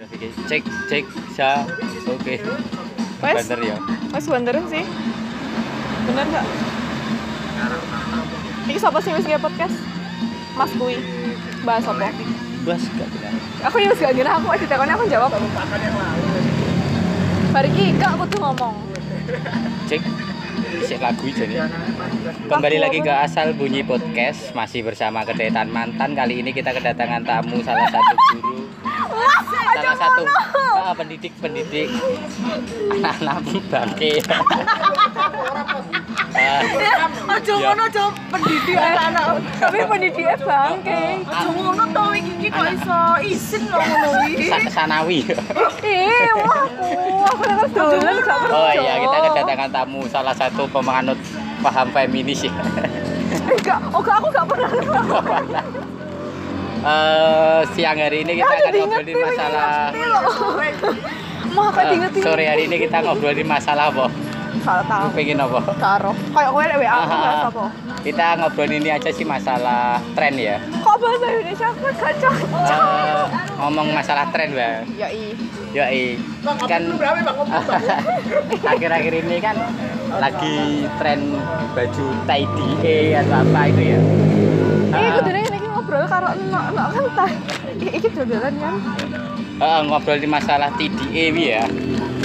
Oke, cek cek sa oke Wes, bener ya wes bener sih. Bener gak? Ini siapa sih wis nge podcast? Mas Kui. Bahas apa? bas gak benar Aku ya wis gak ngira aku aja tekonnya aku jawab. Bari iki gak aku tuh ngomong. cek isi lagu jadi kembali lagi ke asal bunyi podcast masih bersama kedetan mantan kali ini kita kedatangan tamu salah satu guru salah satu ah, pendidik pendidik anak-anak bangke Ah, Aja Ya. ngono aja pendidik anak-anak. Tapi pendidiknya bangke. Aja ngono to iki iki kok iso isin lho ngono iki. sa- sanawi Ih, wah aku. Aku gak percaya. oh iya kita kedatangan tamu salah satu pemanut paham feminis ya Enggak, oh aku gak pernah. Eh, siang hari ini kita akan ngobrolin masalah Mah aku Eh, diingetin. sore hari ini kita ngobrolin masalah apa? Salah tahu. Pengen apa? Karo. Kayak kowe lek WA aku bahas apa? Kita ngobrolin ini aja sih masalah tren ya. Kok bahasa Indonesia aku gak cocok. Eh, ngomong masalah tren, Bang. Ya i. Yoi. Kan akhir-akhir ini kan lagi tren baju tie dye atau apa itu ya. Eh, iki ngobrol karo enak enak kan ta. Iki dodolan kan. eh, ngobrolin masalah TDE ya.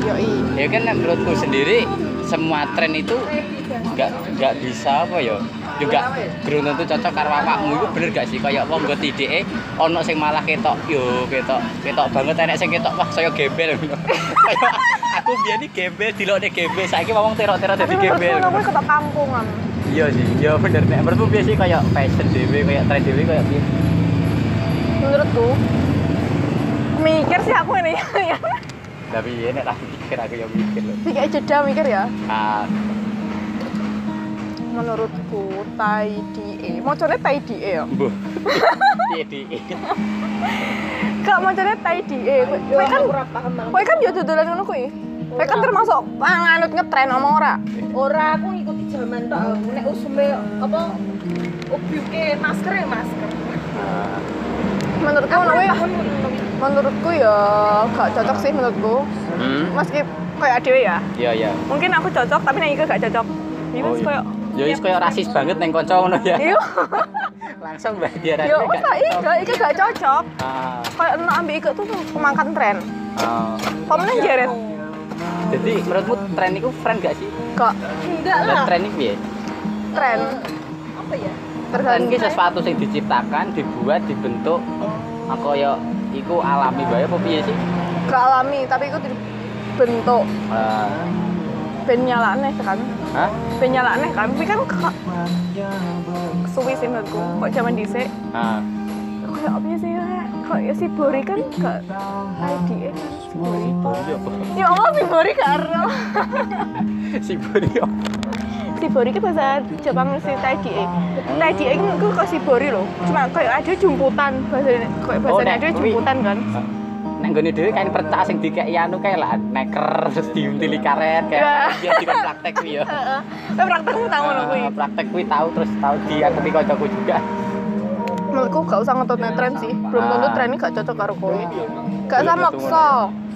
Yo i. Ya kan menurutku sendiri semua tren itu nggak nggak bisa apa ya juga geruntung tuh cocok karo awakmu itu bener gak sih kayak wong nggo tidike ono sing malah ketok yo ketok ketok banget enek sing ketok wah saya gembel aku biyen iki gembel dilokne gembel saiki wong terok-terok dadi gembel ketok kampungan. Iya sih iya bener nek menurutku biasa sih kayak fashion dhewe kayak tren dhewe kayak piye Menurutku mikir sih aku ini ya. tapi ya nek tak pikir aku yang mikir loh Kayak jeda mikir ya. ah Menurutku tai die. Mocone tai die ya. mbuh TDE Gak mocone tai die. Kowe kan ora paham. kowe kan yo dodolan ngono kuwi. Kowe kan termasuk panganut ngetren omong ora. Ora aku ngikuti zaman tok. aku. Nek usume apa ubyuke masker ya masker. Ah, Menurutku Aku paham menurutku ya gak cocok sih menurutku. hmm Meski kayak dhewe ya. iya iya Mungkin aku cocok tapi nek iki gak cocok. Oh, wis iya. koyo Ya wis koyo rasis banget neng kanca ngono ya. Iya. Langsung mbak dia Yo wis lah iki iki gak cocok. Ah, Kayak enak ambek iki tuh pemangkat tren. ah. Kok meneh jeret? Jadi menurutmu tren itu friend gak sih? Kok Enggak lah. tren itu ya? tren Apa ya? Tren itu sesuatu yang diciptakan, dibuat, dibentuk aku ya iku alami bae apa piye sih? gak alami tapi itu dibentuk Ah, ben nyalane kan. hah? Ben nyalane kan. Tapi kan kok suwi sih menurutku. Kok zaman dhisik Ah, kayak apa sih ya? Kok ya si Bori kan gak ID kan si Bori. iya apa? Ya Allah si Bori karo. Si Buri apa? si Bori kan bahasa Jepang si Taiji. Taiji kan aku kok si Bori loh. Cuma kayak ada jumputan bahasa kayak bahasa nek ada kuwi- jumputan kan. Nek nggone dhewe kain percak sing dikeki anu kae lah neker terus diuntili karet Ya. kayak dia tidak praktek kuwi ya. Heeh. Tapi praktekmu tahu loh kuwi. Ah, praktek kuwi tahu terus tahu diakui kancaku juga. Menurutku gak usah ngetut tren sih. Belum tentu Ah. tren ini gak cocok karo kowe. Gak Belum sama tentu maksa.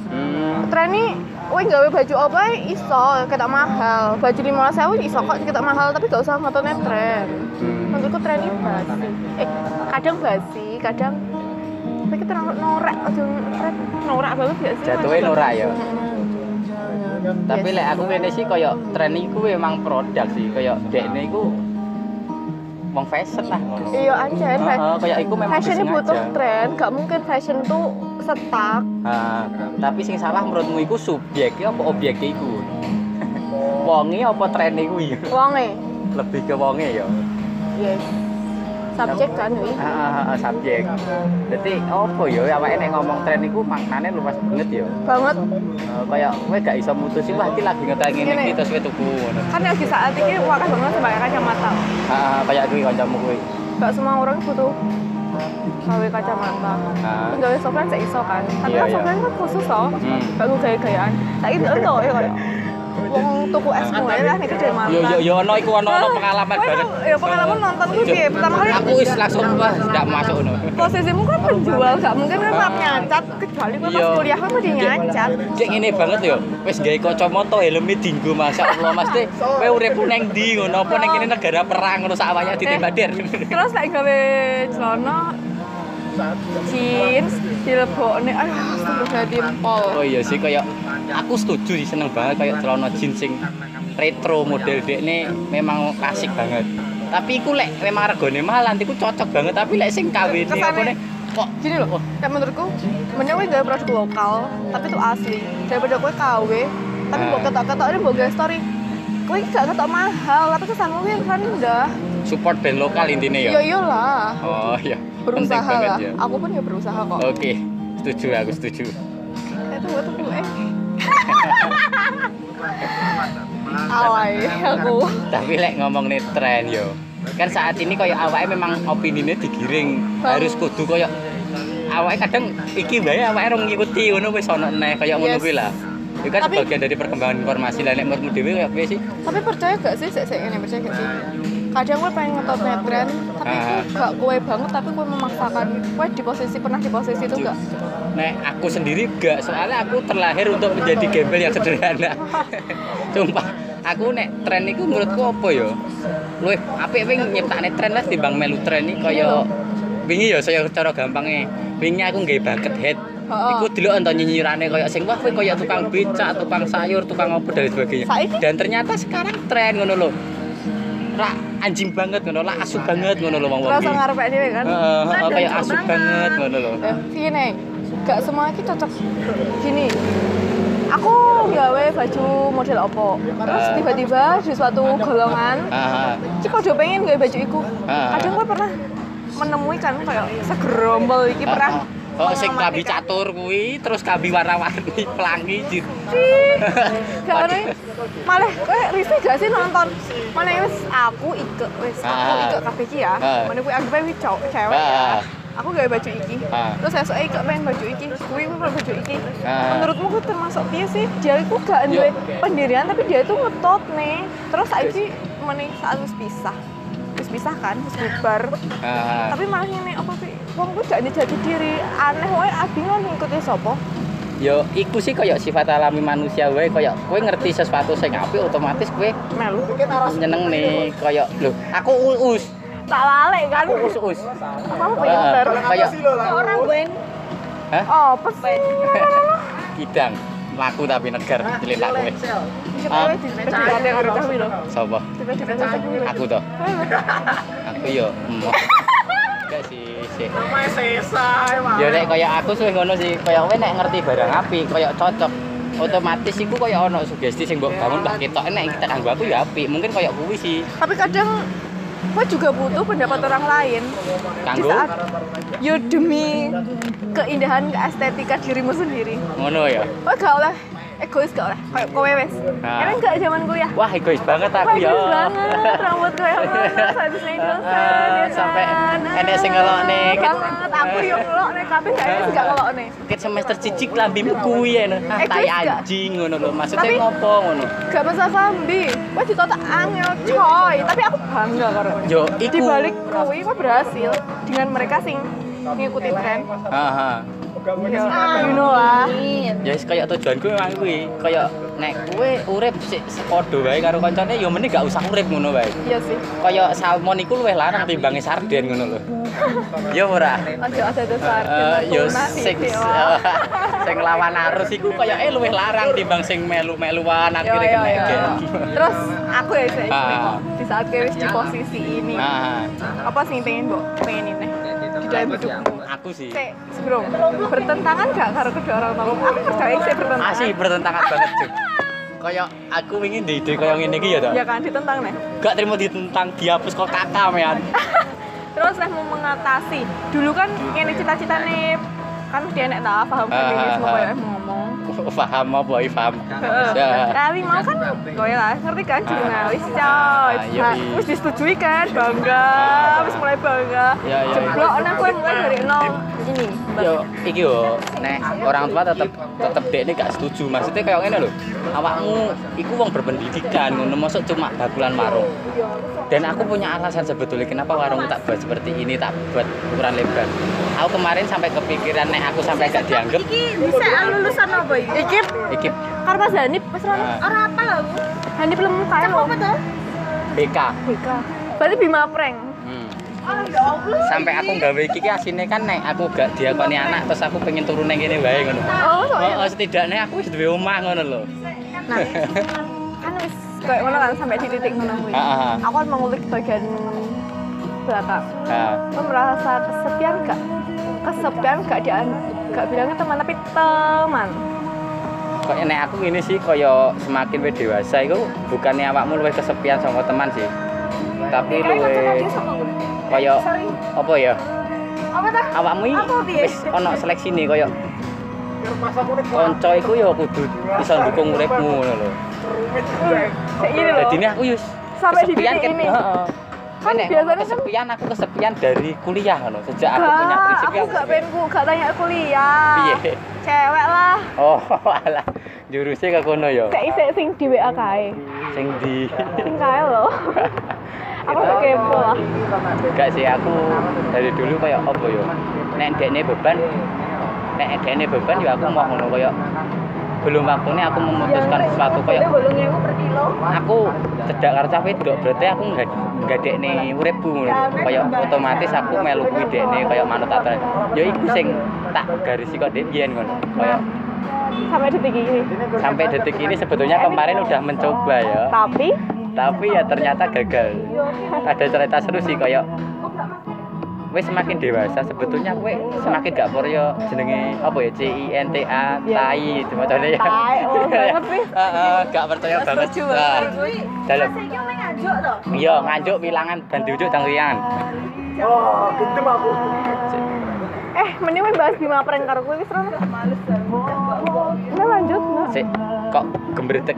Hmm. Tren ini Kowe gawe baju apa iso ketok mahal. Baju 15.000 iso kok ketok mahal tapi gak usah ngetut tren. Hmm. Menurutku tren ini basi. Eh, kadang basi, kadang tapi kita norak aja tren norak banget gak sih? Jatuhnya norak ya. Mm-mm. Tapi lek aku ngene sih koyo tren iku emang produk sih, koyo dekne iku wong fashion lah. Iya anjir, Heeh, koyo iku memang fashion butuh tren, gak mungkin fashion tuh setak. Ah, tapi sing salah menurutmu iku subjeknya apa objeknya iku? Wonge apa trene iku ya? Wonge, Lebih ke wonge ya. yes. Subjek kan. Ah, ah, ah, subjek. Dadi apa ya awake nek ngomong tren iku maknane luas banget ya. Banget. Eh, Kayak kowe gak iso mutusin wah iki lagi ngetren ngene iki terus kowe tuku ngono. Kan yang di saat ini wakil banget sebagai kacamata. Ah, kayak kuwi kancamu kuwi. Gak semua orang butuh gawe kacamata. Ah. Gawe software saya iso kan. Tapi Iya, kan iya. software kan khusus loh. Hmm. Gak gaya-gayaan. Tak itu ento ya kayak. Wong tuku es mulai lah nih dari mantan. Yo yo yo ono iku ono ono pengalaman Kowe banget. kan- Ya pengalaman nonton gue piye? Pertama kali Aku wis langsung wah ndak masuk ngono. posisimu kan penjual, gak mungkin kan rap nyancat kecuali gue pas Iya. kuliah kan mesti nyancat. Cek ngene banget yo. Wis gawe kacamata helme dinggo masyaallah Mas Teh. Kowe uripku neng ndi ngono apa ning kene negara perang ngono sak wayah ditembak dir. Terus lek gawe celana jeans dilebokne aduh terus jadi pol. Oh iya sih kayak aku setuju sih seneng banget kayak celana jeans sing retro model dek ini memang klasik banget. Tapi iku lek memang regane mahal nanti ku cocok banget tapi lek sing KW ini apa nih kok Gini loh, ya menurutku, mending gue gawe produk lokal, tapi itu asli. Daripada gue KW, tapi Ah. buat ketok-ketok ini buat gawe story. Gue gak ketok mahal, tapi kesan gue yang rendah. support band lokal intinya ya. Ya iyalah, Oh iya. Berusaha lah. ya. Aku pun ya berusaha kok. Oke, setuju aku setuju. Eh tunggu tunggu eh. Alay aku. Tapi lek ngomong nih tren yo. Kan saat ini kayak awake memang opininya digiring Bang. harus kudu kayak awake kadang iki bae awake rong ngikuti ngono wis ono neh kayak ngono kuwi lah. Itu kan Tapi- sebagian dari perkembangan informasi lah nek menurutmu dhewe piye sih? Tapi percaya gak sih, saya ini percaya gak sih? Kadang gue pengen ngetop netren, tapi gue gak kue banget, tapi gue memaksakan. Gue di posisi pernah di posisi itu gak? Nek aku sendiri gak, soalnya aku terlahir untuk menjadi gembel yang sederhana. Sumpah, aku nek tren itu menurutku apa ya? Luwih apik wing nyiptakne tren lah timbang melu tren iki kaya wingi ya saya cara gampangnya wingi aku nggawe bucket head. Iku dulu ento nyinyirane kaya sing wah kowe kaya tukang becak, tukang sayur, tukang apa dan sebagainya. Dan ternyata sekarang tren ngono lho. Ra anjing banget ngono, lah asu banget ngono lho wong-wong. Terus iki. ngarep aja kan? Heeh, heeh, Nah, kayak asu banget. banget ngono lho. Eh, gini, gak semua itu cocok. Gini, aku gawe baju model opo, terus tiba-tiba di suatu golongan, cik kok pengen gawe baju iku. Kadang gue pernah menemui kan kayak segerombol iki pernah. Oh, sing kabi catur kuwi, terus kabi warna-warni pelangi jir. Ono malah kowe risih gak sih nonton? Mana wis aku ike wis aku Ah. ike kabeh iki ya. Ah. mana kuwi anggap wis cowok cewek ya. Ah. aku gawe baju iki. Terus esok ike pengen baju iki. Kuwi pengen baju iki. Menurutmu ku termasuk piye sih? Dia itu gak duwe pendirian tapi dia itu ngetot nih terus saiki meneh saat wis pisah. Wis pisah kan wis bubar. Tapi malah ngene apa sih wong ku gak jati diri aneh wae bingung ngikuti sapa. Yo, iku sih kayak sifat alami manusia wae kayak kowe ngerti sesuatu sing apik otomatis kowe melu. Nyeneng nih kayak lho aku uus tak lalik kan? Aku us us kamu pinter kayak Orang gue oh pesen kidang laku tapi negar kowe pedihane karo cawi lho. sapa? Aku toh. Aku yo enggak sih sih ya nek kayak aku sih ngono sih kayak kowe nek ngerti barang api kayak cocok otomatis iku kayak ono sugesti sing mbok bangun mbak ketok nek kita kanggo aku ya apik mungkin kayak kuwi sih. Tapi kadang gue juga butuh pendapat orang lain. Kanggo? Saat yo demi keindahan estetika dirimu sendiri. ngono ya? Gue gak oleh egois gak oleh kayak kowe wes. Ah. Emang gak zaman kuliah. wah egois banget aku Wah, ya egois banget, rambut gue yang habis naik dosen, ya Sampai kan? enek sing ngelokne. Banget, aku yang ngelokne, tapi kayaknya sih gak ngelokne. Ket semester cicik lambimu kuwi ya. Ah, Egois tai gak? anjing ngono lho. Maksudnya Tapi- ngopo ngono? Gak masalah lambi, gue ditotak angel coy, tapi aku bangga karo Yo iku. di balik kuwi gue berhasil dengan mereka sing ngikuti tren Ya you know lah Ya wis kaya tujuanku memang kuwi. Kaya nek kowe urip sik padha wae karo kancane ya mending gak usah urip ngono wae. iya sih Kaya salmon iku luwih larang timbange sarden ngono lho. Ya ora. aja ada dasar Eh, nasi sing sing lawan arus iku kaya eh luwih larang timbang sing melu-meluan Yo, akhirnya yo, kena geng. terus aku ya sih Ah. di saat gue wis di posisi ini Ah, apa sih yang pengen mbok pengen ini di dalam hidupmu aku sih. Bro, bertentangan gak karo kedua orang tua? Aku percaya sih bertentangan. Asih bertentangan banget cuy. Kayak aku ingin di ide kayak ngene iki ya ta. Ya kan, ditentang nih. Gak terima ditentang dihapus kok kakak mean. Terus lah mau mengatasi. Dulu kan ini cita-cita nih kan dia nek tak paham Ah, feminisme ah, ah. kayak ngomong. Paham apa paham. Ya. Tapi mau kan gue lah, ngerti kan jurnalis coy. Ah, iya, disetujui kan, bangga, wis mulai bangga. Ya, ya, Jeblok nek gue mulai dari nol. Ini yo iki yo nek orang tua tetep tetep dek ini gak setuju. Maksudnya kayak ngene lho awakmu iku wong berpendidikan ngono masuk cuma bakulan warung. Dan aku punya alasan sebetulnya kenapa warung tak buat seperti ini tak buat ukuran lebar. Aku kemarin sampai kepikiran nek aku sampai gak dianggap. Iki bisa lulusan apa iki? iki iki karo Mas Hanif ora ah, Ora apa lho. Hanif belum kaya tuh? BK BK berarti Bima Prank sampai aku gawe iki ki asine kan nek aku gak diakoni anak terus aku pengen turun nang kene wae ngono oh soalnya Oh, setidaknya aku wis duwe omah ngono lho. nah kan wis kayak ngono kan sampai di titik ngono kuwi Heeh. aku kan mengulik bagian belakang Lo merasa kesepian gak? Kesepian gak dia gak bilangnya teman tapi teman. kok nek aku ini sih kaya semakin we dewasa iku bukannya awakmu luwih kesepian sama teman sih. Tapi luwih kaya apa ya? Apa tuh? Awakmu iki wis ana seleksi nih kaya kanca iku ya kudu iso ndukung uripmu ngono lho. Loh. Ini aku yus Sampai di titik ket- ini. Heeh. Kan biasanya kan- kesepian aku kesepian dari kuliah ngono. Sejak aku punya Gak, prinsip aku gak pengen ku, gak tanya kuliah. Piye? Cewek lah. Oh, alah. Jurusnya ke kono ya. Kayak sing di WA kae. Sing di Sing kae loh. aku gak kepo lah. Enggak sih aku dari dulu kayak apa ya? Nek dekne beban nek dekne beban ya aku mau ngono kayak belum waktunya aku memutuskan sesuatu kayak per kilo. aku cedak karo cah wedok berarti aku nggak nggak dekne uripku ngono kayak otomatis aku melu kuwi dekne kayak manut aturan ya iku sing tak garisi kok dek yen ngono kayak Sampai detik ini. sampai detik ini sebetulnya kemarin udah mencoba ya Tapi tapi ya ternyata gagal ada cerita seru sih kayak wes semakin dewasa sebetulnya kowe semakin gak percaya jenenge apa ya C I N T A Iya. tai itu macamnya ya oh, gak percaya banget. Nah, Dalam. iya nganjuk bilangan dan diujuk dan riangan eh mending we bahas Bima Prank karo kowe wis rono. Udah lanjut. Nah. sik kok gembretek?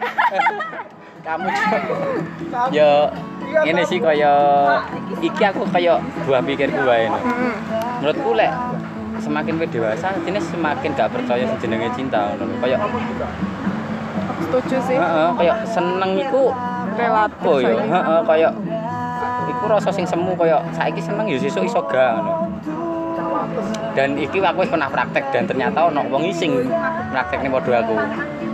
ya ini sih kaya iki aku kaya buah pikirku wae menurutku lek semakin kowe dewasa jenis semakin gak percaya sing jenenge cinta ngono kaya Setuju sih. heeh kaya seneng iku Relatif. oh ya? saiki. heeh kaya iku rasa sing semu kaya saiki seneng ya sesuk iso gak ngono dan iki aku wis pernah praktek dan ternyata ono wong ising praktekne padha aku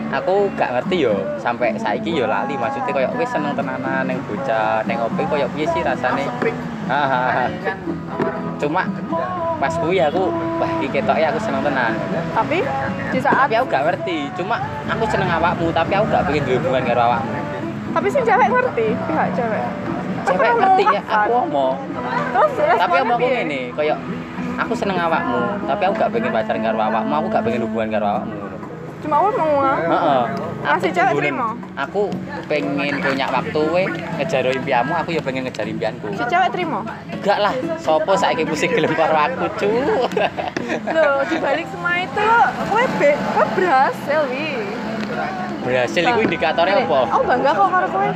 aku gak ngerti yo sampai saiki yo lali maksudnya kaya wis seneng tenanan ning bocah ning opo kaya piye sih rasane? Hahaha cuma pas kuwi aku wah iki ketoke aku seneng tenan. Tapi di saat tapi aku gak ngerti cuma aku seneng awakmu tapi aku gak pengen hubungan karo awakmu. Tapi si cewek ngerti, pihak cewek. cewek Kan ngerti ya aku omong. Terus tapi omongku ngene kaya aku seneng awakmu tapi aku gak pengen pacaran karo awakmu aku gak pengen hubungan karo awakmu Cuma aku mau ngomong. Heeh. Masih cewek terima? Aku pengen punya waktu we ngejar impianmu, aku ya pengen ngejar impianku. Si cewek terima. Enggak lah, sopo saiki pusing gelem karo aku, cu. Loh, di balik semua itu kowe be, kowe berhasil wi. Berhasil iku indikatornya apa? Aku bangga kok karo kowe.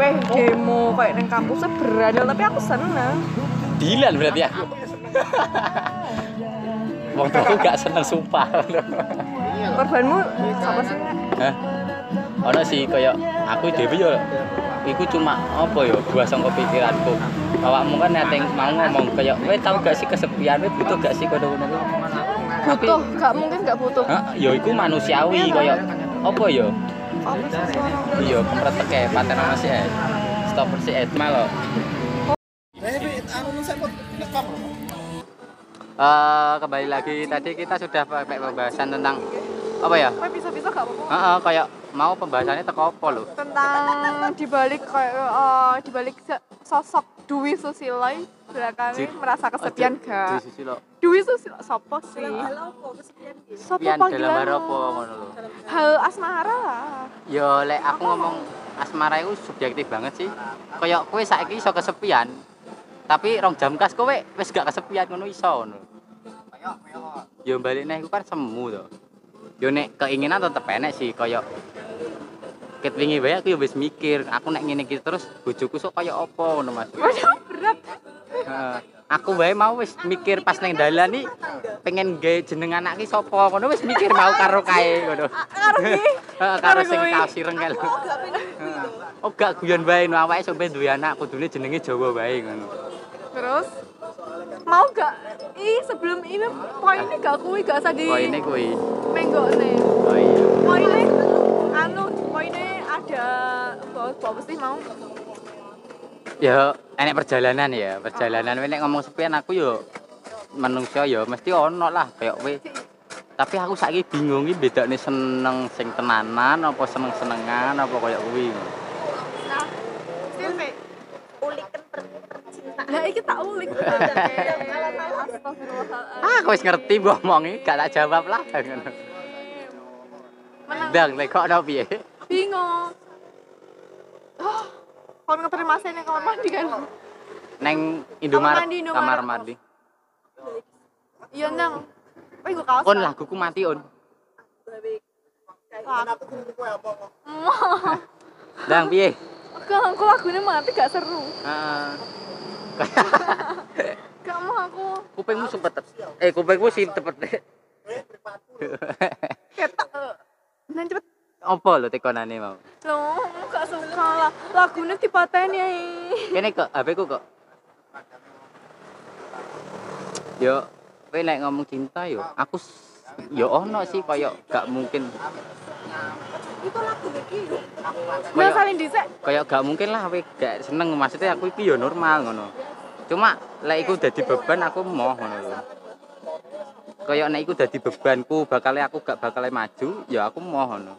Weh, demo kayak neng kampusnya berandal tapi aku seneng. Dilan berarti aku. Wong tuaku gak seneng sumpah. Korbanmu apa sih? Hah? Ono sih kaya aku dhewe yo iku cuma apa ya buah sangka pikiranku. Awakmu kan nate mau ngomong kaya kowe tau gak sih kesepian, kowe butuh gak sih kono ngono Butuh, gak mungkin gak butuh. Hah? Ya iku manusiawi kaya apa ya? Apa sih? Iya, kemretek ya, paten sih. eh. Stopper si Edma loh. Eh, kembali lagi tadi kita sudah pakai pembahasan tentang apa ya? Kowe bisa-bisa gak apa-apa. Heeh, kayak mau pembahasannya teko apa lho? Tentang dibalik kayak eh, dibalik sosok Dwi Susilai belakangnya merasa kesepian gak Disusul lo. Dwi itu sopo sih Halo, kok kesepian gitu. sopo Pian dalam panggilan hal apa ngono lho. hal asmara lah Yo lek aku ngomong asmara itu subjektif banget sih. Kayak kowe saiki iso kesepian. Tapi rong jam kas kowe wis gak kesepian ngono iso ngono. Yo balik iku kan semu to. Yo nek keinginan tetep enek sih kayak Ket wingi wae aku yo wis mikir, aku nek ngene iki terus bojoku sok kaya apa ngono Mas. berat. Aku wae mau wis mikir pas neng dalan nih pengen gawe jeneng anak ki sapa ngono wis mikir mau karo kae ngono. karo ki karo sing kuwi. kaos ireng kae Heeh. Oh gak guyon wae no awake sampe duwe anak kudune jenenge Jawa wae ngono. terus mau gak ih sebelum ini poinnya gak kuwi gak usah di Poine kuwi. menggokne Oh iya. poinnya anu poinnya ada bawa sih mau Ya enek perjalanan ya, perjalanan Kowe nek ngomong sepian aku yo menungso ya mesti ono lah kayak kowe. Tapi aku saiki bingung iki bedane seneng sing tenanan apa seneng-senengan apa kayak kuwi. nah Silvi ulikan per- percintaan. Lah iki tak ulik. Astagfirullahaladzim. Ah, aku wis ngerti mbok omongi, gak tak jawab lah ngono. Menang. Ndang lek kok ono piye? Bingung. Oh, kon ngeterima saya ning kamar mandi kan? Neng Indomaret mandi, Indomaret. kamar mandi. Iya nang. Wih gue kaos. On laguku mati on. Ndang piye? Enggak, aku lagunya mati gak seru. Heeh. Gak mau aku. kupingmu sempet eh kupingmu sih tepet Ketak. eh. Nah cepet. apa lo tekonane mau Loh, gak suka lah. Lagunya dipateni ya. kene kok HP ku kok yo kowe nek ngomong cinta yo aku yo ono sih kaya gak mungkin Itu lagu iki yo. Nah, Kayak- salin dhisik. kaya gak mungkin lah kowe gak seneng. Maksudnya aku iki yo normal ngono. Cuma lek iku dadi beban aku moh ngono lho. Kaya nek iku dadi bebanku bakal aku gak bakal maju ya aku moh ngono.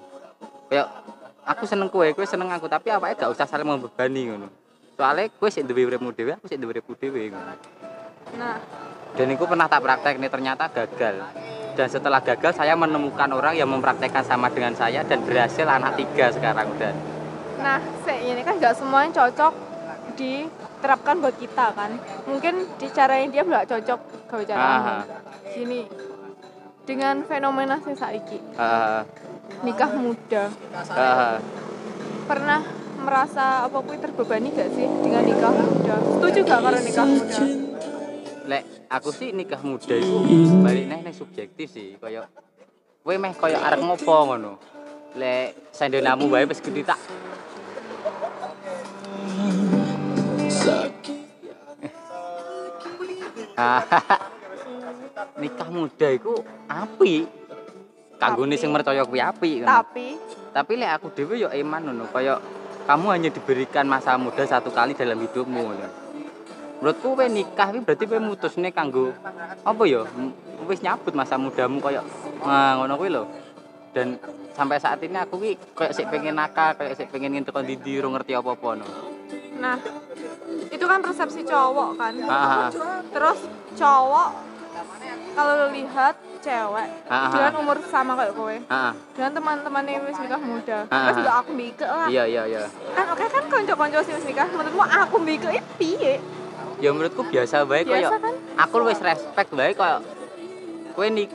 Kaya aku seneng kowe kowe seneng aku tapi awake gak usah saling membebani ngono. Soalnya kowe sik duwe uripmu dhewe aku sik duwe uripku dhewe ngono. Nah, dan itu pernah tak praktek nih ternyata gagal dan setelah gagal saya menemukan orang yang mempraktekkan sama dengan saya dan berhasil anak tiga sekarang udah nah, ini kan gak semuanya cocok diterapkan buat kita kan. Mungkin di caranya dia nggak cocok ke cara Aha. Gini, dengan fenomena sing saiki Eh, nikah muda. Eh, pernah merasa apa kuwi terbebani gak sih dengan nikah muda? Setuju gak karo nikah muda lek aku sih nikah muda itu balik neh neh subjektif sih kaya kowe meh kaya arek ngopo ngono? Lek sendenamu wae wis gede tak. Ah, nikah muda iku api kanggone sing percaya kuwi api tapi? Tapi lek aku dhewe ya iman ngono kaya kamu hanya diberikan masa muda satu kali dalam hidupmu ngono menurutku kowe nikah iki berarti kowe mutusne kanggo apa ya? Wis nyabut masa mudamu kaya nah, ngono kuwi lho. Dan sampai saat ini aku ki kayak sik pengen nakal kayak sik pengen ndi ora ngerti apa-apa no. Nah itu kan persepsi cowok kan? Ah, ah. terus cowok kalau lihat cewek Ah, dengan umur sama kayak kowe. Dengan teman-temannya wis nikah muda. Ah, terus juga aku mikir lah. Iya iya iya. Kan oke kan konco-konco sih wis nikah menurutmu aku mikir piye ya menurutku biasa kaya biasa kan? aku wis respect bae kaya kowe nik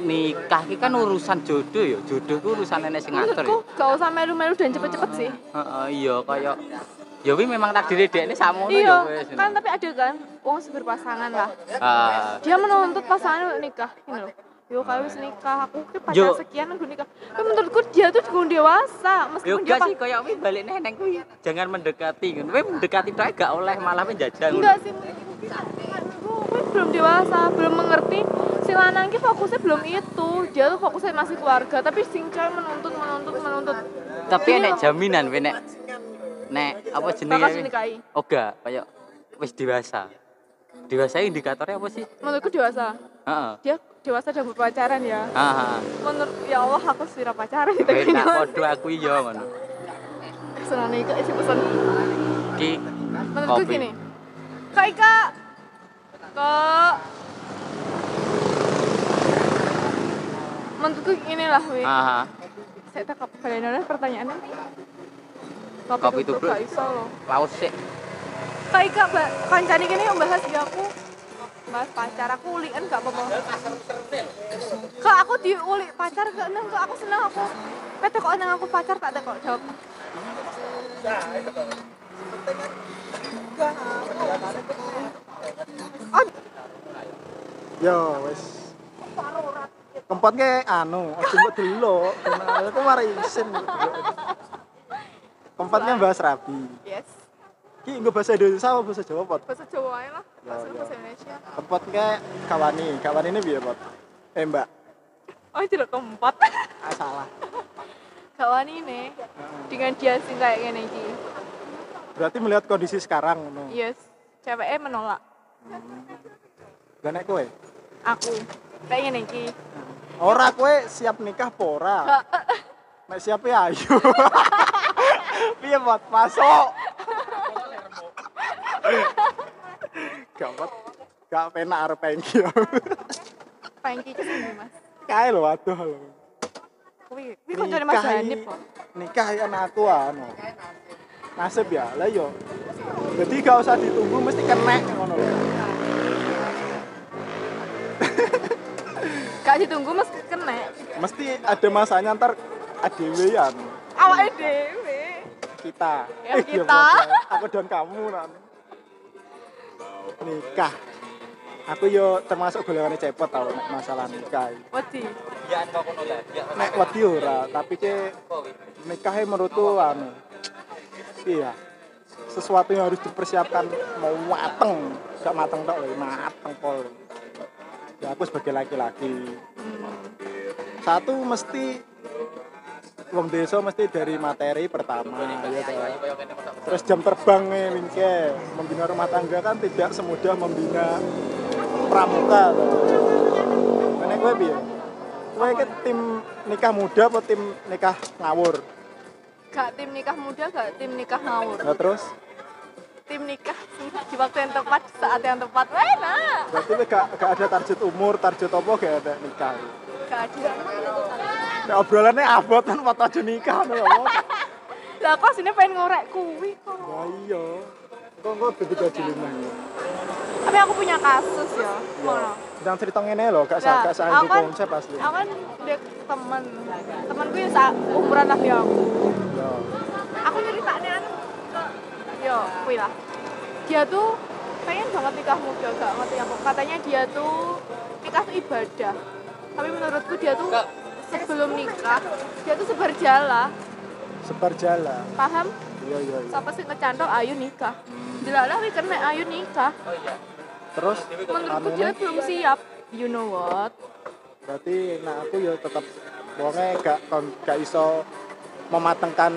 nikah iki kan urusan jodoh ya jodoh ku urusan nenek sing ngatur ya. Gak usah melu-melu dan cepet-cepet sih. Heeh, iya kaya ya wi memang takdir dekne sakmono iya ya wis. kan tapi ada kan wong sing berpasangan lah. Ah, dia menuntut pasangan nikah ini loh yo kayak wis nikah aku ki Yo. pacar sekian aku nikah. Tapi menurutku dia tuh juga dewasa yo meskipun dia gak pa- sih kaya wi balik neh neng kuwi jangan mendekati kan mendekati tok gak oleh malah menjajal enggak sih gue belum dewasa belum mengerti. Si lanang ki fokusnya belum itu. Dia tuh fokusnya masih keluarga tapi sing cewek menuntut menuntut menuntut. Tapi enek jaminan nek nek apa jenenge? oh gak kaya wis dewasa. Dewasa indikatornya apa sih? Menurutku dewasa. Heeh. Dia dewasa dan berpacaran ya ah menurut ya Allah aku sira pacaran gitu kowe nak kayaknya podo aku iya ngono senane itu isi pesan ki menurutku Kopi. gini Kak Ika. Kak. Menurutku inilah wih. Aha. Saya tak kalian ada pertanyaannya. Kopi tubruk. Iso loh. Laos sih. Kak Ika, Mbak, kancane gini yang bahas di aku. Bahas pacar aku ulian gak apa-apa. Kak aku diulik pacar gak neng kok aku seneng aku. Pete kok neng aku pacar tak ada kok jawab. Oh, Yo wis. Kempot ke anu, mbok delok. Kenal aku mari isin. Kempotnya bahas rabi. yes. Ki nggo bahasa Indonesia apa bahasa Jawa, Pot? Bahasa Jawa aja lah. Bahasa Ya, ya. bahasa Indonesia. Kempot ke kawani. Kawani ini piye, Pot? Eh, Mbak. Oh, tidak keempat. Ah, salah. Kawan ini dengan dia sing kayak gini iki. Berarti melihat kondisi sekarang ngono. Yes. Ceweknya menolak Lah nek kowe? aku. Kayak gini iki. Ora kowe siap nikah apa ora? Gak, Nek siap ya ayo. Piye, Pot? Masuk. Gak, Pot. Gak penak arep pengki. pengen iki sih Mas. Kae lho aduh lho. Kuwi, kuwi koncone Mas Hanif kok. nikahi anakku anu nasib ya lah yo jadi gak usah ditunggu mesti kena ngono lho Gak ditunggu Mas kena. mesti ada masanya ntar adewean Awake dhewe. kita Ya, Eh, kita. maksudnya, aku dan kamu nan nikah. Aku yo termasuk golongan cepet tau nek masalah nikah. Wedi. nek wedi ora tapi ke nikahnya menurutku anu iya. Sesuatu yang harus dipersiapkan mau mateng. Gak mateng tok lho mateng pol. Ya aku sebagai laki-laki. Satu mesti wong desa mesti dari materi pertama ya toh. terus jam terbang nih wingke membina rumah tangga kan tidak semudah membina pramuka. Nek kowe piye? Kowe iki tim nikah muda apa tim nikah ngawur? Gak tim nikah muda, gak tim nikah ngawur. Nah terus Tim nikah di waktu yang tepat, saat yang tepat. Enak. berarti gak, gak ada target umur, target apa gak ada nikah. Ada. Nek obrolannya abot kan foto aja nikah lho. Lah kok sini pengen ngorek kuwi kok. Ya iya. Kok kok begitu aja. Tapi aku punya kasus ya. Ngono. Sedang cerita ngene lho, gak sah gak aku kan- konsep asli. Aku kan dek temen. Temenku yang sa- umuran lah ya aku. Ya. Aku ceritanya anu ke yo kuwi lah. Dia tuh pengen banget nikah muda, gak ngerti apa. Katanya dia tuh nikah tuh ibadah. Tapi menurutku dia tuh sebelum nikah, dia tuh sebar jala. Sebar jalan. Paham? Iya iya iya. Siapa sih ngecantol ayo nikah. Jelalah wi kena ayo nikah. Terus Menurutku anu dia belum siap. You know what? berarti nah aku ya tetap wonge gak kon- gak iso mematengkan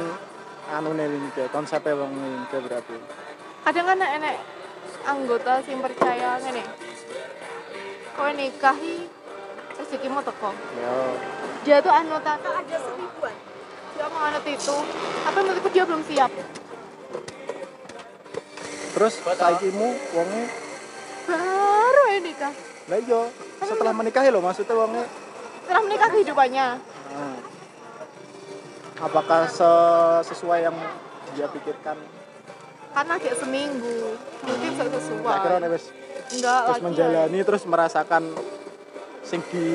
anu nih konsepnya wong ini berarti. kadang kan enek anggota sing percaya ngene kowe nikahi rezekimu teko? Ya. dia tuh anut tata. Aja seribuan. Dia mau anut itu. Tapi menurutku dia belum siap. Terus saikimu wonge? Baru ya nikah. Lah iya setelah menikahi loh maksudnya wonge? Setelah menikah kehidupannya. Nah, apakah se- sesuai yang dia pikirkan? karena kayak seminggu. Mungkin Tak sesuai nek wis. Enggak terus lagi. menjalani terus merasakan sing di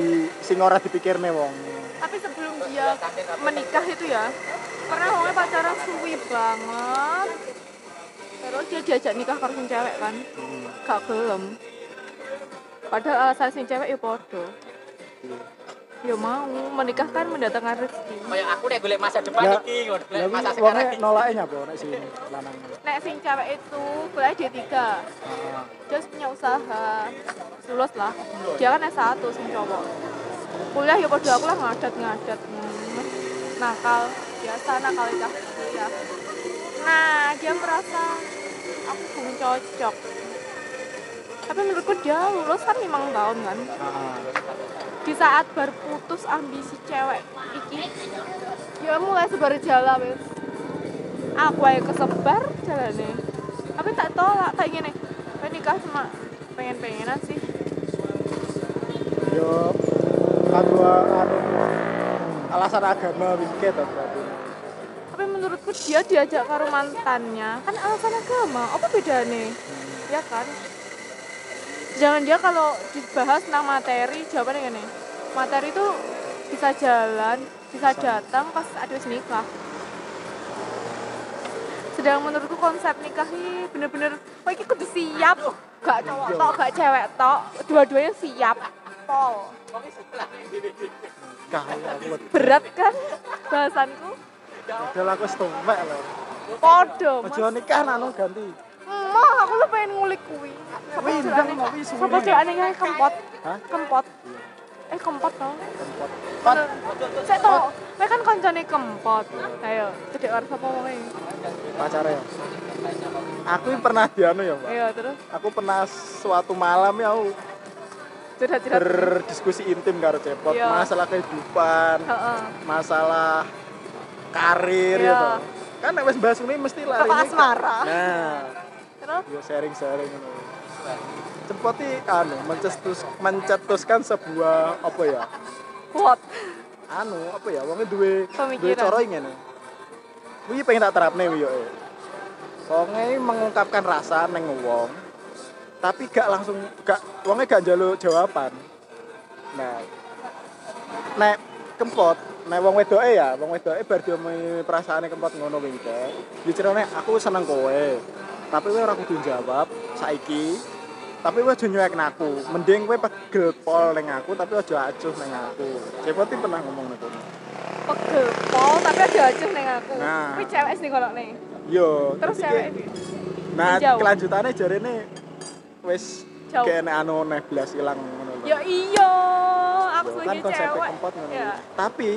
sing ora dipikirne wong. tapi sebelum dia menikah itu ya pernah ngomongnya pacaran suwi banget. Terus dia diajak nikah karo sing cewek kan? Gak gelem. Padahal alasan sing cewek ya podo ya mau menikah kan mendatangkan rezeki. Kayak aku nek golek masa depan Lah, iki, ngono. masa sekarang iki. nolake nyapa nek sing lanang. nek sing cewek itu kuliah D3 Ah, dia harus punya usaha. Lulus lah. Dia kan S1 sing cowok. Kuliah ya podo aku lah ngadat ngadat Hmm, nakal. Biasa nakal cah ya nah dia merasa aku belum cocok. Tapi menurutku dia lulus kan limang tahun kan. Ah. Di saat baru putus ambisi cewek iki ya mulai sebar jala wis aku aja kesebar jalane. Tapi tak tolak kayak gini "Kowe nikah cuma pengen-pengenan sih. Yo kanggo anu alasan agama to berarti. Tapi menurutku dia diajak karo mantannya. Kan alasan agama apa bedanya ya kan jangan dia kalau dibahas tentang materi jawabannya gini materi itu bisa jalan bisa datang pas ada nikah. Sedang menurutku konsep nikah ini bener-bener kok ini kudu siap. Gak cowok tok gak cewek tok. Dua-duanya siap. Pol. Berat kan bahasanku? Padahal aku stomek loh podo mas. nikah anu ganti Emang aku lu pengen ngulik kuwi. Mau wis Sapa suwi. sih aneh kempot? Hah? Kempot. Eh kempot tau. Kempot. Saya tau, saya kan kancane kempot. Ayo, cedek karo sapa wonge. pacare ya aku pernah dianu ya mbak Iya, terus aku pernah suatu malam ya aku curhat-curhat. berdiskusi intim karo cepot Iya. masalah kehidupan masalah karir Iya. ya toh. kan nek wis bahas ini mesti lari Bapak asmara. nah Terus? Ya sharing sharing ngono cepot iki anu mencetus mencetuskan sebuah apa ya? What? anu apa ya wongnya duwe duwe cara ngene. Kuwi pengen tak terapne kuwi yo. Wonge mengungkapkan rasa neng wong tapi gak langsung gak wonge gak njaluk jawaban. Nah nek kempot nek wong wedoke ya wong wedoke bar diomongi perasaane kempot ngono kuwi ya cerone aku seneng kowe tapi kowe ora kudu jawab saiki tapi aja nyuekna aku mending kowe pegel pol ning aku tapi aja acuh ning aku cepoti pernah ngomong niku Pegel pol tapi aja neng aku. Nah. Kuwi cewek sih kalau nih. yo Terus tapi cewek nah Jauh. kelanjutannya wis Jauh. kayak nek anu nek blas ilang ngono lho. Ya iya, aku sebagai kan cewek. kempot Ya, tapi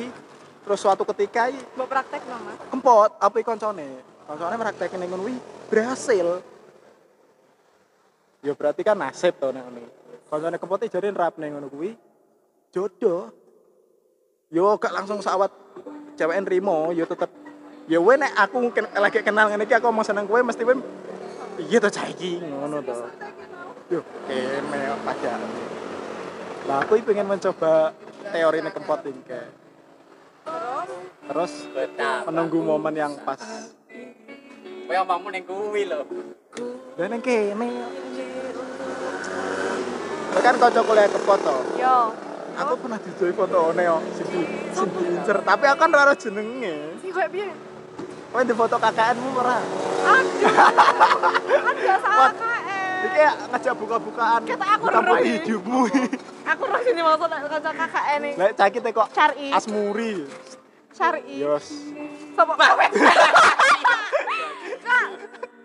terus suatu ketika mbok praktek mama. kempot apa koncone koncone praktekin ning ngono kuwi berhasil. Ya berarti kan nasib to nek ngono koncone kempot i jare nrap ning ngono kuwi jodoh. Yo gak langsung sawat cewek nrimo yo tetep. Ya we nek aku ken- lagi kenal ngene iki aku ngomong seneng kowe mesti we iya to cah iki ngono to. Yo kene pada lah aku pengen mencoba teori nek kempot iki kayak. Terus menunggu momen yang pas Kowe omongmu ning kuwi lho. dan yang kene Kowe kan kocok kuliah kempot to Yo. aku pernah dijoi foto yo sing di sing diincer tapi aku kan ora jenenge Sih gue piye? kowe di foto KKN-mu ora Aduh. Ada salah iki ya ngajak buka-bukaan Kata aku roh, hidupmu Aku roh sini maksud kanca KKN nih. lek cakite kok Syari. asmuri Syari. yos Sopo Kak.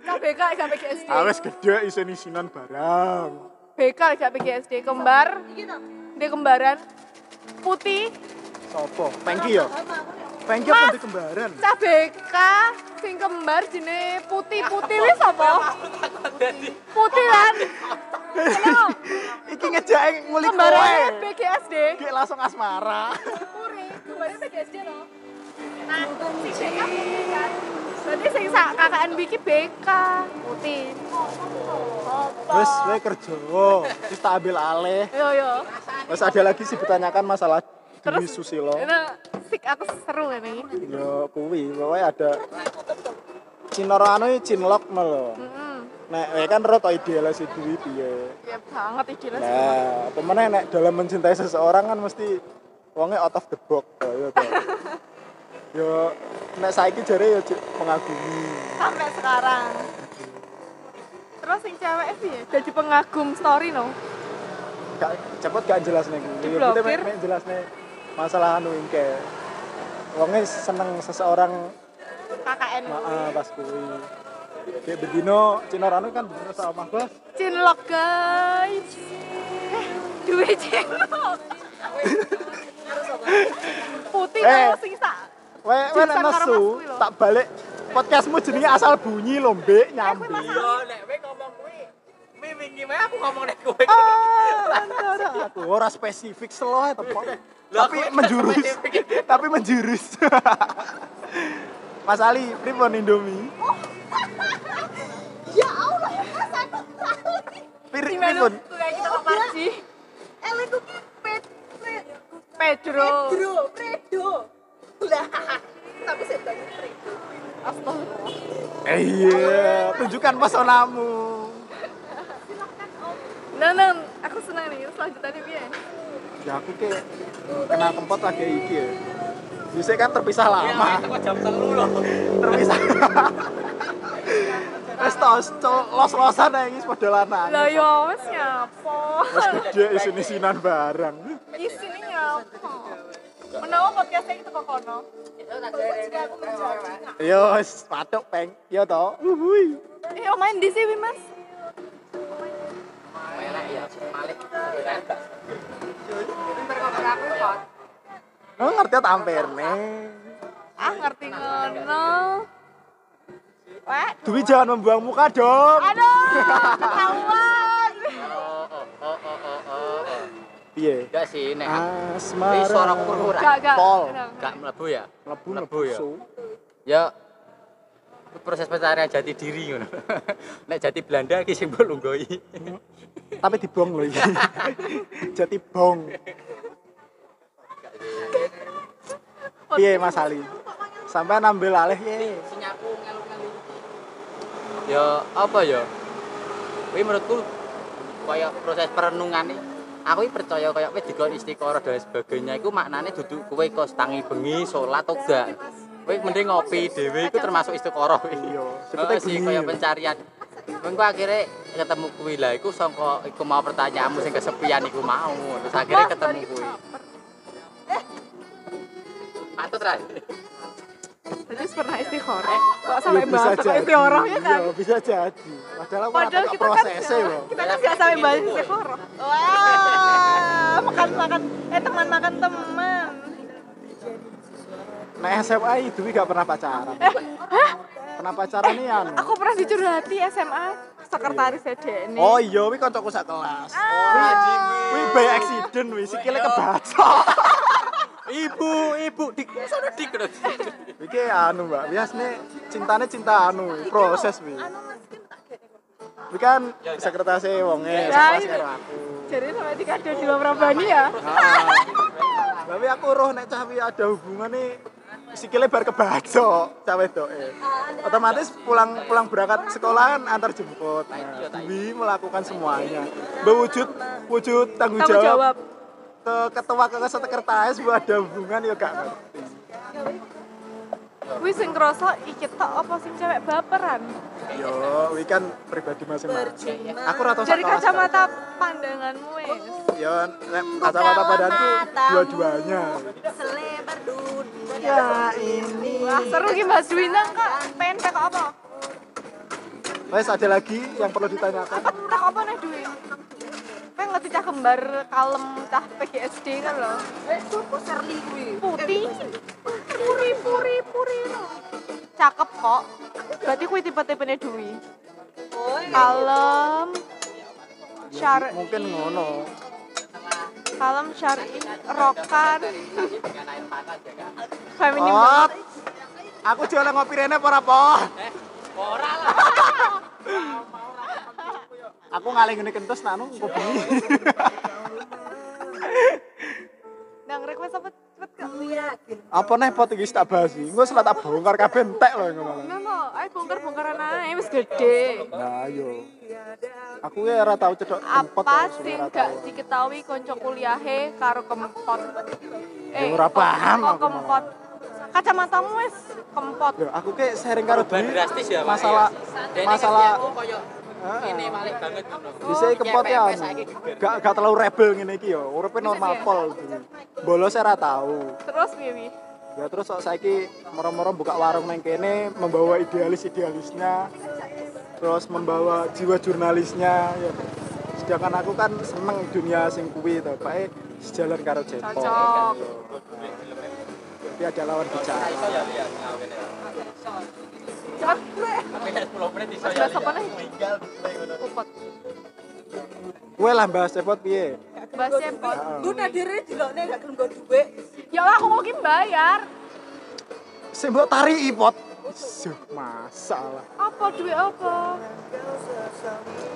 Kak BK gak PGSD. awes gede isin-isinan barang BK gak PGSD kembar. Dia kembaran putih sopo Pengki ya Pengki apa di kembaran cah BK sing kembar jenenge putih putih wis apa? Putih kan. Halo, iki ngejak ngulik kowe kembarannya PGSD. iki langsung asmara Puri, kembarnya PGSD loh. Nah, si BK putih kan. Berarti sing sak KKN Wiki BK putih. Wes kowe kerja wis tak ambil alih Yo yo. Terus ada lagi sih ditanyakan masalah Dwi Terus Susilo. Ini sik aku seru ini. Yo kuwi, pokoknya ada Cinoro anu cinlok no lho. Heeh. Nek kowe kan ro to si Dwi piye. Ya banget ide lah. Nah, apa meneh nek dalam mencintai seseorang kan mesti wonge out of the box to ya to. Yo nek saiki jare yo Cik, mengagumi. Sampai sekarang. Terus sing cewek ya, jadi pengagum story no. Gak cepet gak jelas nih Diblokir. mek jelas nih masalah anu ingke. Wonge seneng seseorang KKN. Heeh, pas kuwi. Kayak bedino Cinorano kan bedino sama Bos. Cinlok guys. Eh, duwe cinlok. Putih Eh. sing sak. Kowe kowe nek nesu tak balik podcastmu jenenge asal bunyi lho, Mbek, nyambi. Yo nek kowe ngomong kuwi, wingi wae aku ngomong nek kowe. Ah, antara aku ora spesifik selo ae tepok. Tapi menjurus. Tapi menjurus. Mas Ali, pripun Indomie? Ya Allah, satu tahun. Pirik Gimana? pripun? Kita itu ped ped Pedro. Pedro, Fredo. Lah, tapi saya bilang Fredo. Astagfirullah. Eh, iya, tunjukkan pesonamu. Nah, nah, aku senang nih. Selanjutnya piye? Ya aku ke kenal kempot lagi iki ya. Bisa kan terpisah lama. jam telu loh. terpisah. Wes tos los-losan ae iki padha lanang. Lah ya wes nyapa. Wes gede isin-isinan barang. Isine nyapa. Menawa podcastnya itu kok kono. Jika aku menjadi Yo patok peng. Yo to. Uhuy. Eh, main di sini, Mas. Ya. Oh ngerti tamperne. Ah, ngerti ngono. Wah, Dwi jangan membuang muka dong. aduh, ketahuan. Oh, oh, oh, oh, oh, oh. Piye? Enggak sih, nek Asmara. Ini suara kurang. Gak, gak. Pol. Gak mlebu ya? Mlebu Mlebu ya? Ya proses pencarian jati diri ngono. Nek jati Belanda iki simbol unggoi. Tapi dibong lho iki. Jati bong. Piye Mas Ali? Sampai nambel alih ye. Sinyaku ngelu-ngelu. Ya apa ya? Kuwi menurutku kaya proses perenungan nih. Aku percaya kaya wis dikon istiqoroh dan sebagainya iku maknane dudu kowe kos tangi bengi salat atau enggak. Kowe mending ngopi dhewe iku termasuk istiqoroh kuwi. Iya, Sebetulnya sebetulnya sih bengi. kaya pencarian. Mengko akhirnya ketemu kuwi lah iku sangka iku mau pertanyaanmu sing kesepian iku mau. Terus akhirnya ketemu kuwi. Patut ra. Jadi pernah istikharah. Kok sampai Ya, bahas tentang istikharah ya kan? Iya, bisa jadi. Padahal aku Padahal nggak kita kan prosesnya loh. kita kan gak sampai bahas istikharah. Wah, makan makan eh teman makan teman. Nah SMA itu gak pernah pacaran. Eh, hah? Pernah pacaran nih anu. Aku pernah dicurhati SMA sekretaris EDN. Oh iya, wih kancaku sak kelas. Ah. Wih by accident wih sikile kebacok. Ibu, ibu dik sono dik. Iki anu Mbak, biasanya cintane cinta anu, proses wih. Wih kan sekretarisnya wonge, Ya, karo aku. Jadi sampai dikado di luar Prabani ya. Ah. Tapi aku roh nek cah ada hubungan nih sikile bar kebacok cah wedoke. Otomatis pulang pulang berangkat sekolahan antar jemput. Nah, melakukan semuanya. Berwujud wujud tanggung, jawab. Ke ketua ke sekretaris bu ada hubungan ya gak ngerti. Wih sing krasa iki tok apa sing cewek baperan? Yo, wi kan pribadi masing-masing. Aku rata Dari kacamata pandanganmu wis. Yo, nek kacamata badanku dua-duanya. Selebar dunia. Ya ini. Wah, seru ki Mas Dwina kak. Pengen tek apa? Wes ada lagi yang perlu ditanyakan. Apa tek apa nih Dwi? Pengen ngerti cah kembar kalem cah PGSD kan loh. Eh, suku Serli kuwi. Putih. Puri puri puri. Cakep kok. Berarti kuwi tipe-tipene Dwi. Oh, Kalem. Syar Mungkin ngono. kalem syar'i rokan feminim Oh, banget. aku jualan ngopi rene apa po? Ora lah. Aku ngaling ngene kentus nanu kopi. Nang request apa cepet kak? yakin. apa nih pot iki tak bahas iki. Engko selat tak bongkar kabeh entek lho ngono. Mau, ayo bongkar-bongkaran aja, wis gede. Nah, ayo. Aku ya ora tau cedok. Apa sing gak diketahui konco kuliahe karo kempot? Ya, ora paham kok aku kempot. Kacamatamu wis kempot. Yo, aku ke sharing karo Dwi drastis ya, masalah masalah ini Malik banget. Bisa kempot ya gak gak terlalu rebel ngene iki yo uripe normal ya? pol Dwi. bolos ora tau Terus piye? ya terus kok saiki moro-moro buka warung neng kene membawa idealis idealisnya terus membawa jiwa jurnalisnya ya. Sedangkan aku kan seneng dunia sing kuwi to. Pak sejalan karo Jepang Cocok. tapi ada lawan bicara Tapi nek 10 menit iso Mas apa nih? Kupot. kue lah bahas cepot piye Bahas cepot. Gue nadire dilokne gak gelem dhuwit. Ya Allah, aku mau ki bayar. sing mbok tari ipot. Suh, masalah. Apa duit apa?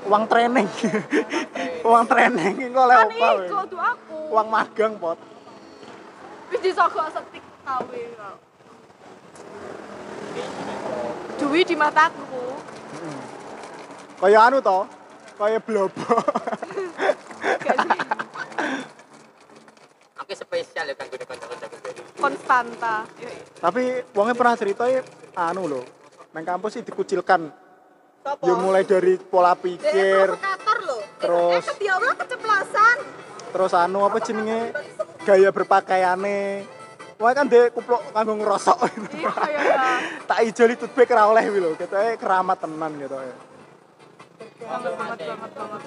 Uang training. Uang training iki kok oleh Kan apa? iku tuh aku. Uang magang, Pot. Wis disogok setik kawe kok. Duit di mataku. Kaya anu to, kaya blobo. Gak sih? Oke spesial ya kanggo kanca-kanca Konstanta. Tapi wongnya pernah cerita ya, anu loh. Nang kampus sih dikucilkan. Sopo? Ya mulai dari pola pikir, loh. Terus- Eh, dia Allah keceplosan. terus anu apa jenenge gaya berpakaiane. Wah kan dek kuplok kanggo ngerosok. Iya ya ya. tak ijoli tutbek ra oleh kuwi lho, ketoke keramat tenan gitu ya. Banget banget banget banget.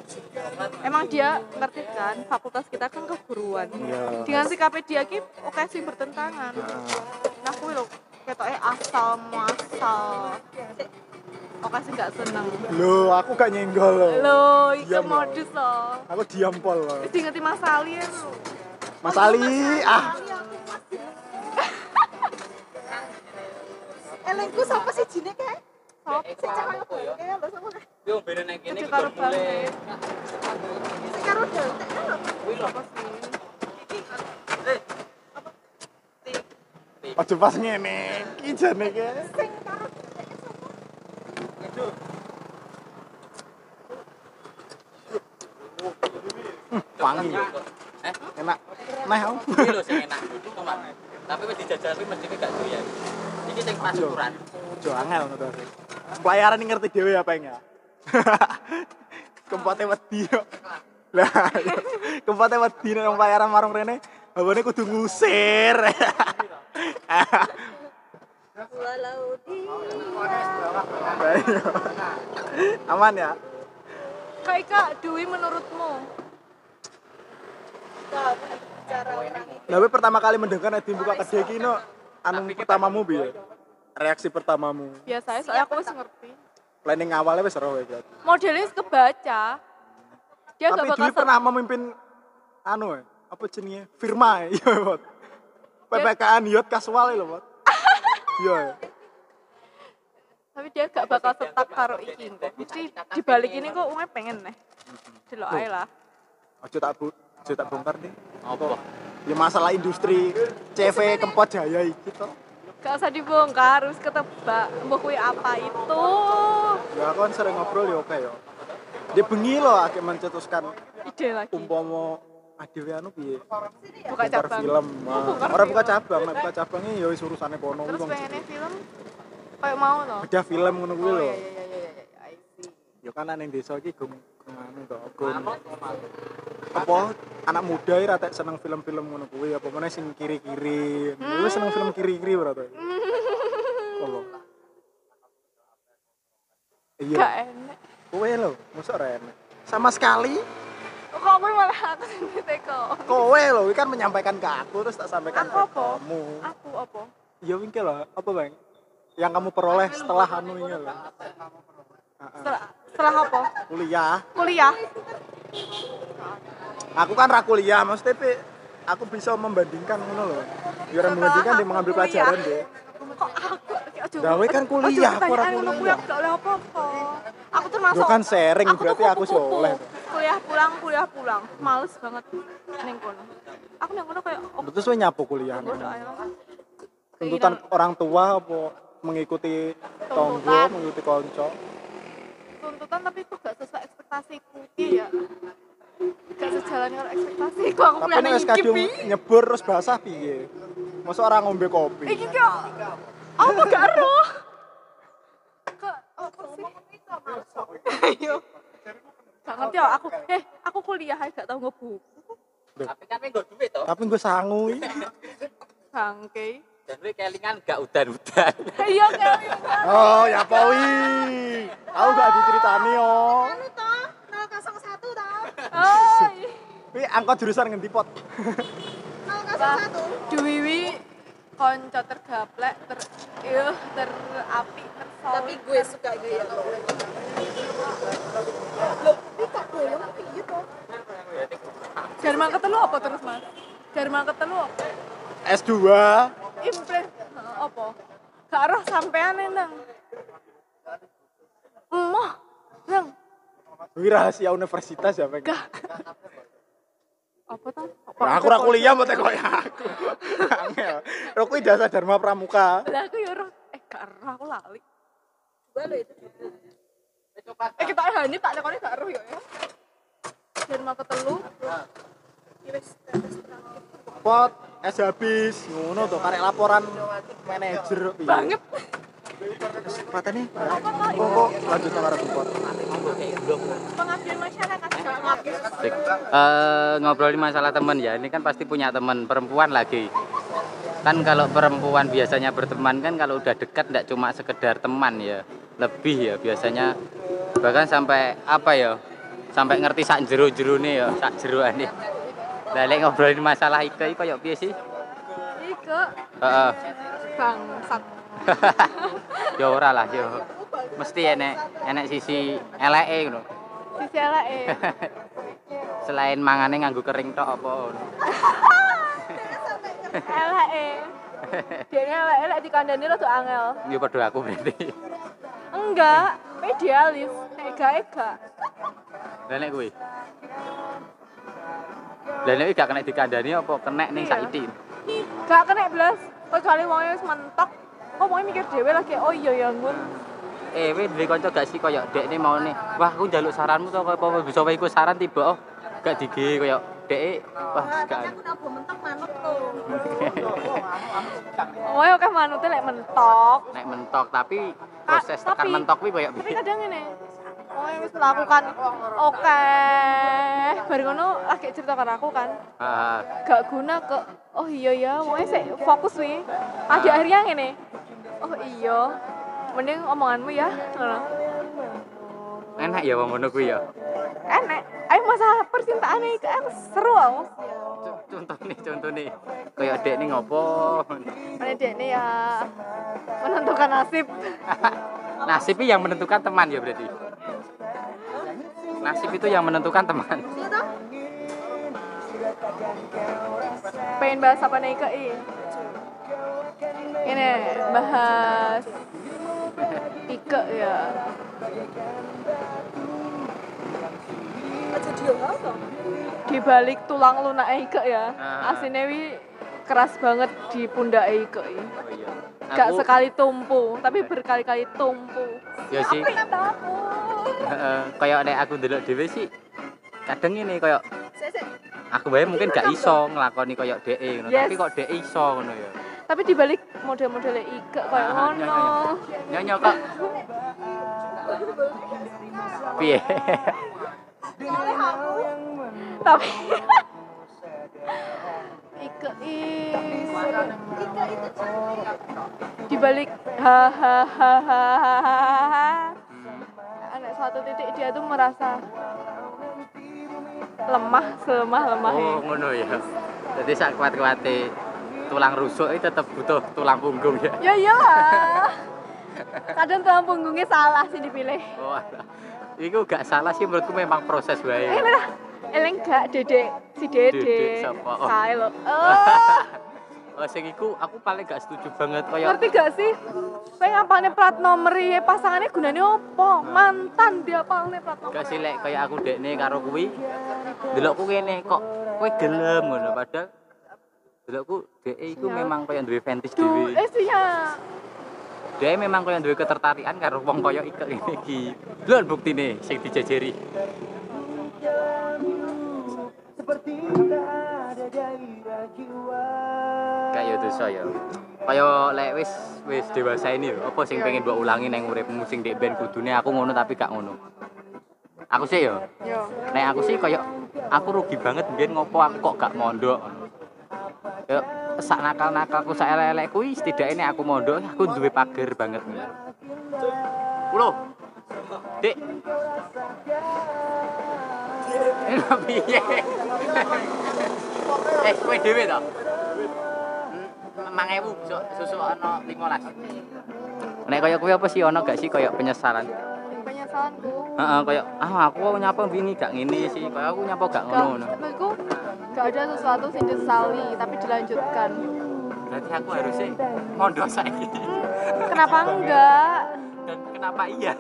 Emang dia ngerti kan fakultas kita kan keguruan. Iya. Dengan sikapnya dia ki oke sih bertentangan. Nah kuwi lho ketoke asal muasal. Oke sih gak seneng. Loh, aku gak nyenggol. Lo, Diam, loh. modus loh. Aku diam pol loh. Wis ngerti Mas Ali ya lho. Mas Ali, ah, Elengku siapa sih jine kayak? Sopo? Sing cakang kayak lho sapa kayak? Yo bene nang kene Kecil karo bangke. Sing karo dantek kan lho. Apa sih? aja pas ngene. Iki jane ki. Sing karo sapa? Wangi. Eh, Enak. Nah, aku. iki lho sing enak. Cuma tapi wis dijajal tapi mesti gak doyan. Iki sing pas ukuran. Aja angel ngono to. Pelayaran ini ngerti dhewe apa ya. Kempote wedi kok. Lah, iya. kempote wedi nang pelayaran marung rene, hawane kudu ngusir. Walau di. Aman ya? Kak Ika, Dwi menurutmu? cara orang Tapi pertama kali mendengar Edi buka kedai iki anu pertamamu piye? Reaksi pertamamu. Biasanya soalnya aku wis ngerti. Planning awalnya wis ero ya berarti. Modelnya wis kebaca. Dia Tapi gak bakal pernah memimpin anu ya, apa jenenge? Firma ya, iya, Bot. PPKN yot kasual lho, Bot. Iya. ya. tapi dia gak bakal setak karo iki kok. Mesti dibalik ini kok umumnya pengen nih. Delok ae lah. Aja tak bu, aja tak bongkar deh. Apa? Ya masalah industri CV Kempot Jaya to. Gak usah dibongkar, harus ketebak. Mbok kuwi apa itu? Ya kan sering ngobrol ya oke ya. Dia bengi loh akhir mencetuskan Ide lagi. umpomo adewe anu piye? Buka cabang. film. Oh, Orang buka cabang, nek buka cabangnya ya wis urusane kono Terus pengennya film kayak mau toh. Bedah film ngono kuwi Oh lho. iya iya iya. Ya kan nang desa iki gung anu to, apa anak muda iki ratek seneng film-film ngono kuwi apa meneh sing kiri-kiri. Lu seneng film kiri-kiri berarti. Apa? Gak Iya, enak. kowe lho, mosok ora enak. Sama sekali Kok gue malah aku sendiri teko. kowe lho iki kan menyampaikan ke aku terus tak sampaikan Aku ke apa? kamu. Aku apa? Ya wingke lah, apa bang? Yang kamu peroleh setelah anu ini lho. Setelah, setelah apa? Kuliah. Kuliah. Aku kan ra kuliah, maksudnya Pi, aku bisa membandingkan ngono lho. Biar membandingkan dia mengambil Kuliah. pelajaran deh. Kok aku Gawe kan kuliah, aku ora kuliah. aku gak oleh apa-apa. Aku termasuk Yo kan sharing, tuh berarti aku sih oleh. Kuliah pulang, kuliah pulang. Males banget ning kono. Aku ning kono kayak oh, Terus kowe nyapu kuliah. Tuntutan orang tua apa mengikuti tonggo, mengikuti konco. Tuntutan tapi kok gak sesuai ekspektasiku. Iya. Gak sejalan dengan ekspektasiku. Aku Tapi wis kadung iki nyebur terus basah piye? Masa orang ngombe kopi? iki kok apa gak ero kok apa sih? Ayo. Gak ngerti ya aku eh aku kuliah aja gak tau ngebuku Tapi kan gue duit toh. Tapi gue sangu iki. bangke. Dan gue kelingan gak udan-udan. iya kayak Oh, ya Pawi. Diceritani oh. anu toh 001 toh. Oh iya. Angkot jurusan ngendi pot? 001 Dewi konco tergaplek ter iya terapi tersol. Tapi gue suka gaya loh ini kok piye Jerman ketelu apa terus mas? Jerman ketelu apa? S2. impres. Apa? Gak roh sampean nang. Emoh nang Wih rahasia universitas ya, gak apa tuh Nah, aku ora kuliah mbok teko ya aku. Angel. Aku ijazah Dharma Pramuka. lah aku ya roh eh gak roh aku lali Coba lo itu. eh kita hani tak lekone gak roh ya ya mau ketelu. Pot es habis ngono tuh karek laporan manajer piye. banget Patene. Kok kok lanjut pengabdian masyarakat. Eh, ngobrolin masalah teman ya. Ini kan pasti punya teman perempuan lagi. Kan kalau perempuan biasanya berteman kan kalau udah dekat tidak cuma sekedar teman ya. Lebih ya biasanya. Bahkan sampai apa ya? Sampai ngerti sak jero jero nih ya sak jeroan nih lek ngobrolin masalah ike iki koyo piye sih? Ike Heeh. bangsat ya ora lah yo mesti enek enek sisi eleke ngono. Sisi elek selain mangane nganggo kering tok apa ngono. elek dia elek elek dikandani rada angel. Ya padha aku berarti. Enggak idealis ega ega. Lah nek kuwi. Lah nek gak kena dikandani apa kena ning Iya. saiki. gak kena blas. Kecuali wongnya wis mentok kok wongnya mikir dhewe lagi? Oh iya ya ngun Eh, kowe duwe kanca gak sih koyo dek ini mau nih. Wah, aku njaluk saranmu to apa bisa wae iku saran tiba oh. Gak dige koyo dek wah gak. aku nabo mentok manut tuh. wongnya oke manutnya lek mentok. Nek mentok tapi proses tapi- tekan mentok kuwi koyo tapi kadang ini wongnya wis melakukan oke. Baru ngono lagi cerita karo aku kan. Ah, gak guna ke oh iya ya wongnya sih fokus wi ada akhirnya ini oh iya mending omonganmu ya ngono enak ya wong ngono kuwi ya. enak ayo masalah percintaan ini kan seru aku Contoh nih, contoh nih. Koyo dek ini ngopo? mana dia ini ya menentukan nasib Nasib yang menentukan teman ya berarti. Nasib itu yang menentukan teman. Pengen bahas apa nih ke ini bahas Ike ya di balik tulang lunak Ike ya Ah. aslinya wi keras banget di pundak Ike Oh iya. gak Aku- sekali tumpu tapi berkali-kali tumpu Ya sih. apa kata aku Heeh, kayak nek aku ndelok dhewe sih kadang ini kayak aku bae mungkin gak iso nglakoni kayak ngono, Yes. tapi kok dhek iso ngono ya. Tapi di balik model-model Ike kayak Ah, ngono Nyonya kok. Piye? tapi Ike is Ika itu cantik. di balik hahaha anak suatu titik dia tuh merasa lemah selemah lemahnya Oh, ngono ya. Jadi sak kuat-kuate tulang rusuk itu tetap butuh tulang punggung ya. ya iyalah kadang tulang punggungnya salah sih dipilih Oh. Iku gak salah sih menurutku memang proses wae. ini lah eleng gak dedek si dede Dedek siapa? Oh. saya lo oh Oh, sing iku aku paling gak setuju banget kayak ngerti gak sih pengen apalnya plat nomor ya pasangannya gunanya apa mantan dia apalnya plat nomor gak sih lek kayak aku dekne karo kuwi delokku kene kok kowe gelem ngono padahal delokku iku Ya. memang kaya duwe fetish dhewe. eh sih ya dhek memang kaya duwe ketertarikan karo wong kaya iki ngene iki. Lho buktine sing dijajeri. Kayak dosa ya kaya lek wis wis dewasa ini lho apa sing pengen mbok ulangi nang uripmu sing ndek ben kudune? Aku ngono tapi gak ngono. Aku sih ya yo. Nek aku sih kayak aku rugi banget mbiyen ngopo aku kok gak mondok. Ya sak nakal-nakalku sak elek-elek kuwi setidaknya aku mondok aku duwe pager banget. Ulo. Dik. Lho, piye? Eh kowe dhewe to? Mang ewu susu ana 15. Nek kaya kuwi apa sih ana gak sih kaya penyesalan? penyesalanku Heeh, kaya ah aku nyapa wingi gak ngene sih, kaya aku nyapa gak ngono. ngono. Gak ada sesuatu yang disesali tapi dilanjutkan Berarti aku harusnya mondok saiki. kenapa enggak Dan kenapa iya?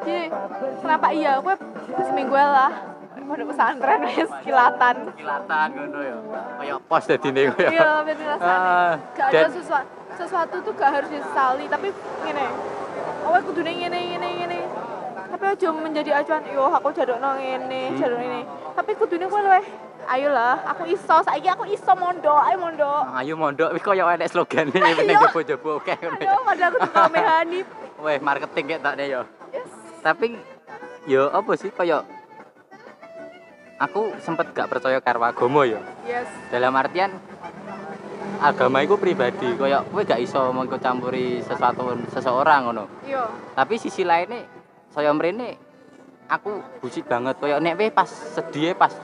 jadi kenapa iya gue seminggu lah pondok pesantren wis kilatan Kilatan ngono ya. Kayak pos dadine koyo. iya berarti rasanya Ah, gak ada sesuatu sesuatu tuh gak harus disesali tapi ngene oh kudu ngene ngene ngene tapi aja menjadi acuan yo aku jadokno ngene Hmm. jadok ini tapi kudune kowe luweh ayolah aku iso saiki aku iso mondok ayo mondok Ayo mondok wis koyo enek slogane ning Ayo. jopo-jopo oke ngono. ya. ayo padahal aku tuh mehani Weh, marketing kayak tak ya. yes Tapi yo apa sih koyo aku sempet gak percaya karo agama ya. yes Dalam artian agama itu pribadi, koyo kowe gak iso ikut campuri sesuatu seseorang ngono. yo Tapi sisi lainnya saya mrene aku bucik banget koyo nek weh pas sedih pas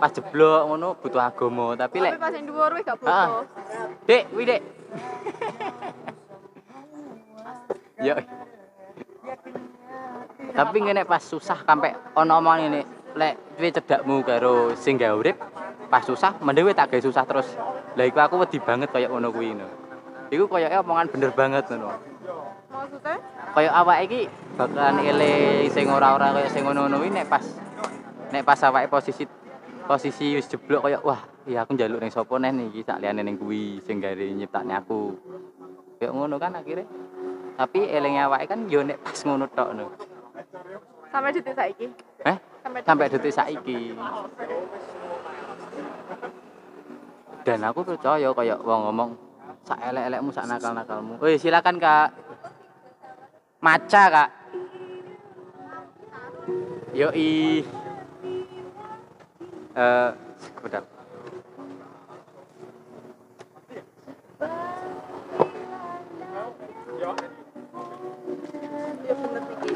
pas jeblok ngono butuh agama, tapi lek pas yang dhuwur wis gak Ah. butuh Dek, wih dek. Yo. Tapi ngene pas susah sampai ono omongan ini lek duwe cedakmu karo sing gawe urip pas susah mending tak gawe susah terus. Lah iku aku wedi banget kayak ngono kuwi no. Iku koyoke omongan bener banget ngono. maksudnya Kayak awake iki bakalan eling sing ora-ora kaya sing ngono-ngono kuwi nek pas nek pas awake posisi posisi wis jeblok kayak wah iya aku njaluk ning sapa neh niki sak liyane ning kuwi sing gawe nyiptakne aku. Kayak ngono kan akhirnya. Tapi eling awake kan yo nek pas ngono tok no. sampai detik saiki Eh? sampai Sampai detik saiki. Dan aku percaya kayak wong ngomong sak elek-elekmu sak nakal-nakalmu. Woi, silakan Kak. Maca, Kak. Yoi. Eh, sebentar. Ya iki.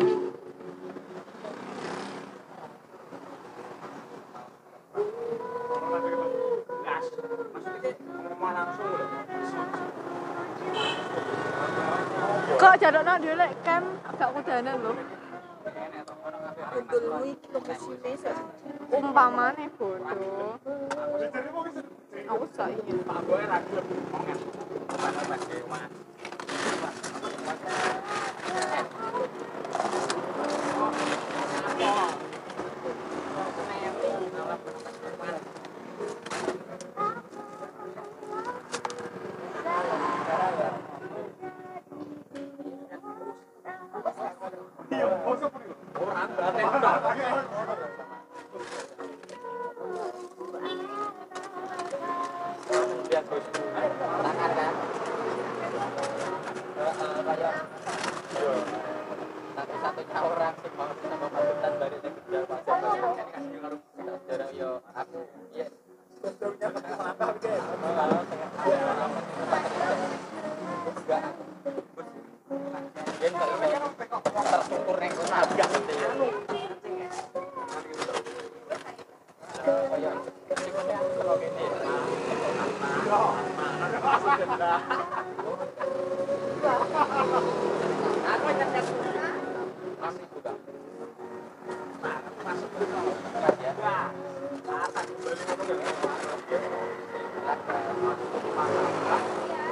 kok jadokno dhewe lek kan agak kudanan lho Kundulmu iki komisione sak umpamane bodoh. Aku gak ingin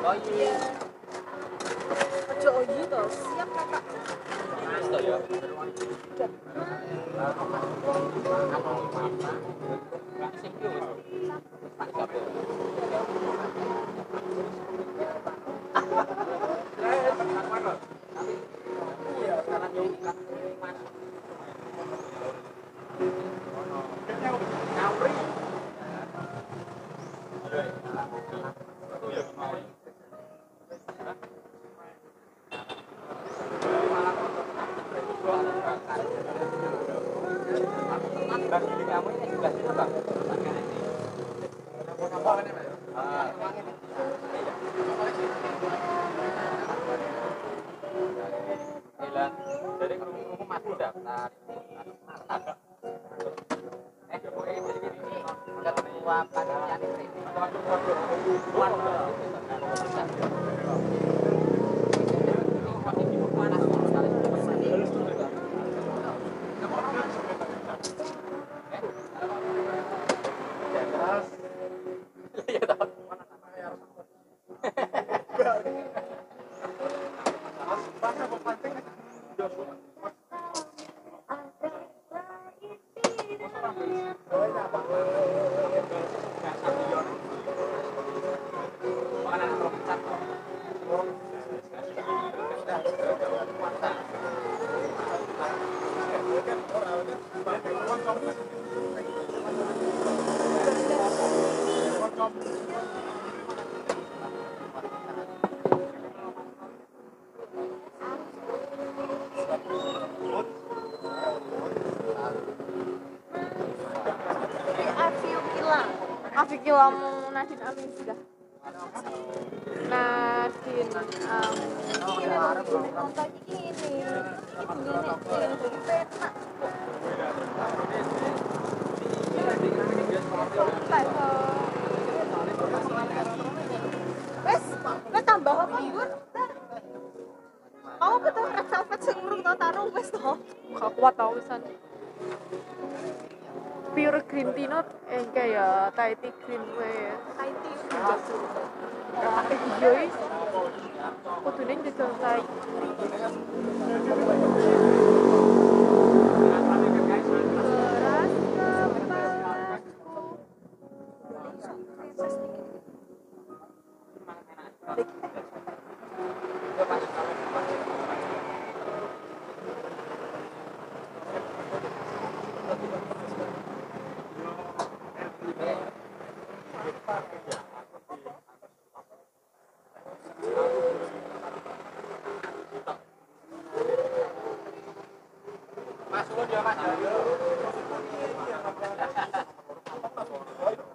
Oh iya. Ilamu Nadine. Wes, wes tambah apa? Kamu betul red velvet taruh wes toh. Gak kuat tau Pure green tea not eh enggak ya Thai tea green wes Haiti. Iya is Kudune njajal Thai Beras kepalaku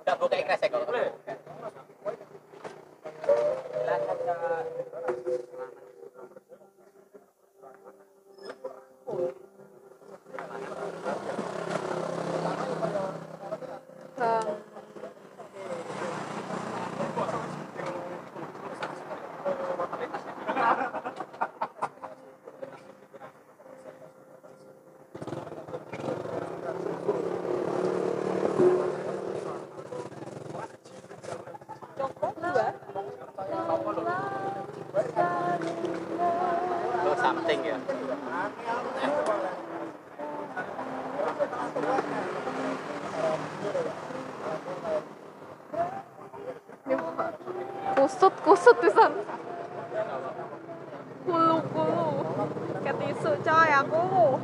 Tak buka kresek kok. Bang Joko dua. Lo something ya. Kusut kusut pisan kulu kulu ketisu coy aku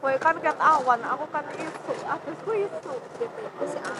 Kowe kan ket awan, aku kan isu, abisku isu gitu. Si Ang.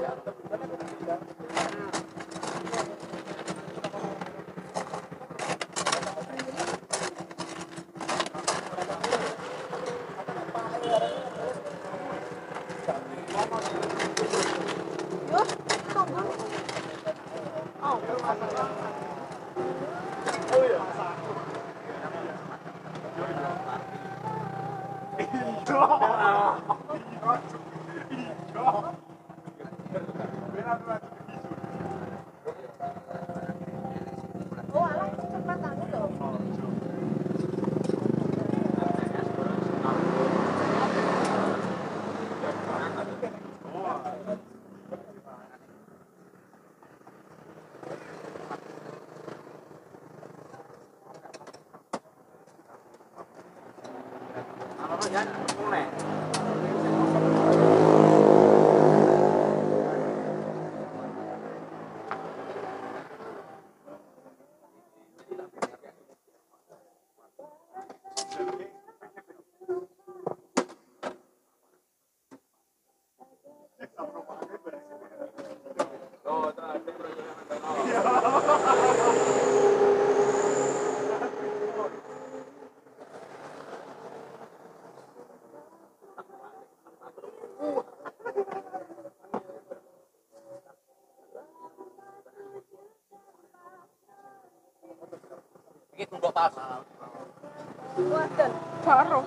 itu. Iki tunggu pas. Wadan. Karo.